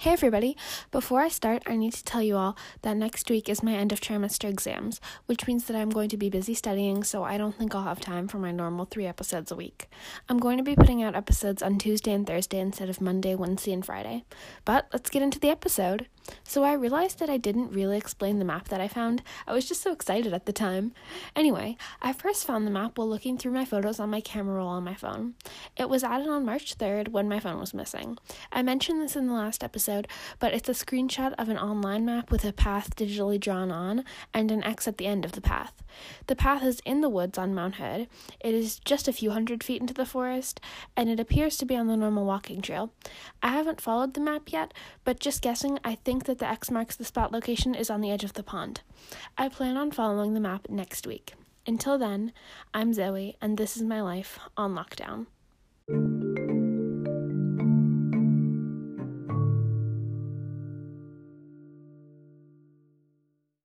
Hey everybody! Before I start, I need to tell you all that next week is my end of trimester exams, which means that I'm going to be busy studying, so I don't think I'll have time for my normal three episodes a week. I'm going to be putting out episodes on Tuesday and Thursday instead of Monday, Wednesday, and Friday. But let's get into the episode. So I realized that I didn't really explain the map that I found. I was just so excited at the time. Anyway, I first found the map while looking through my photos on my camera roll on my phone. It was added on March 3rd when my phone was missing. I mentioned this in the last episode, but it's a screenshot of an online map with a path digitally drawn on and an X at the end of the path. The path is in the woods on Mount Hood. It is just a few hundred feet into the forest, and it appears to be on the normal walking trail. I haven't followed the map yet, but just guessing, I think think that the X marks the spot location is on the edge of the pond. I plan on following the map next week. Until then, I'm Zoe, and this is my life on lockdown.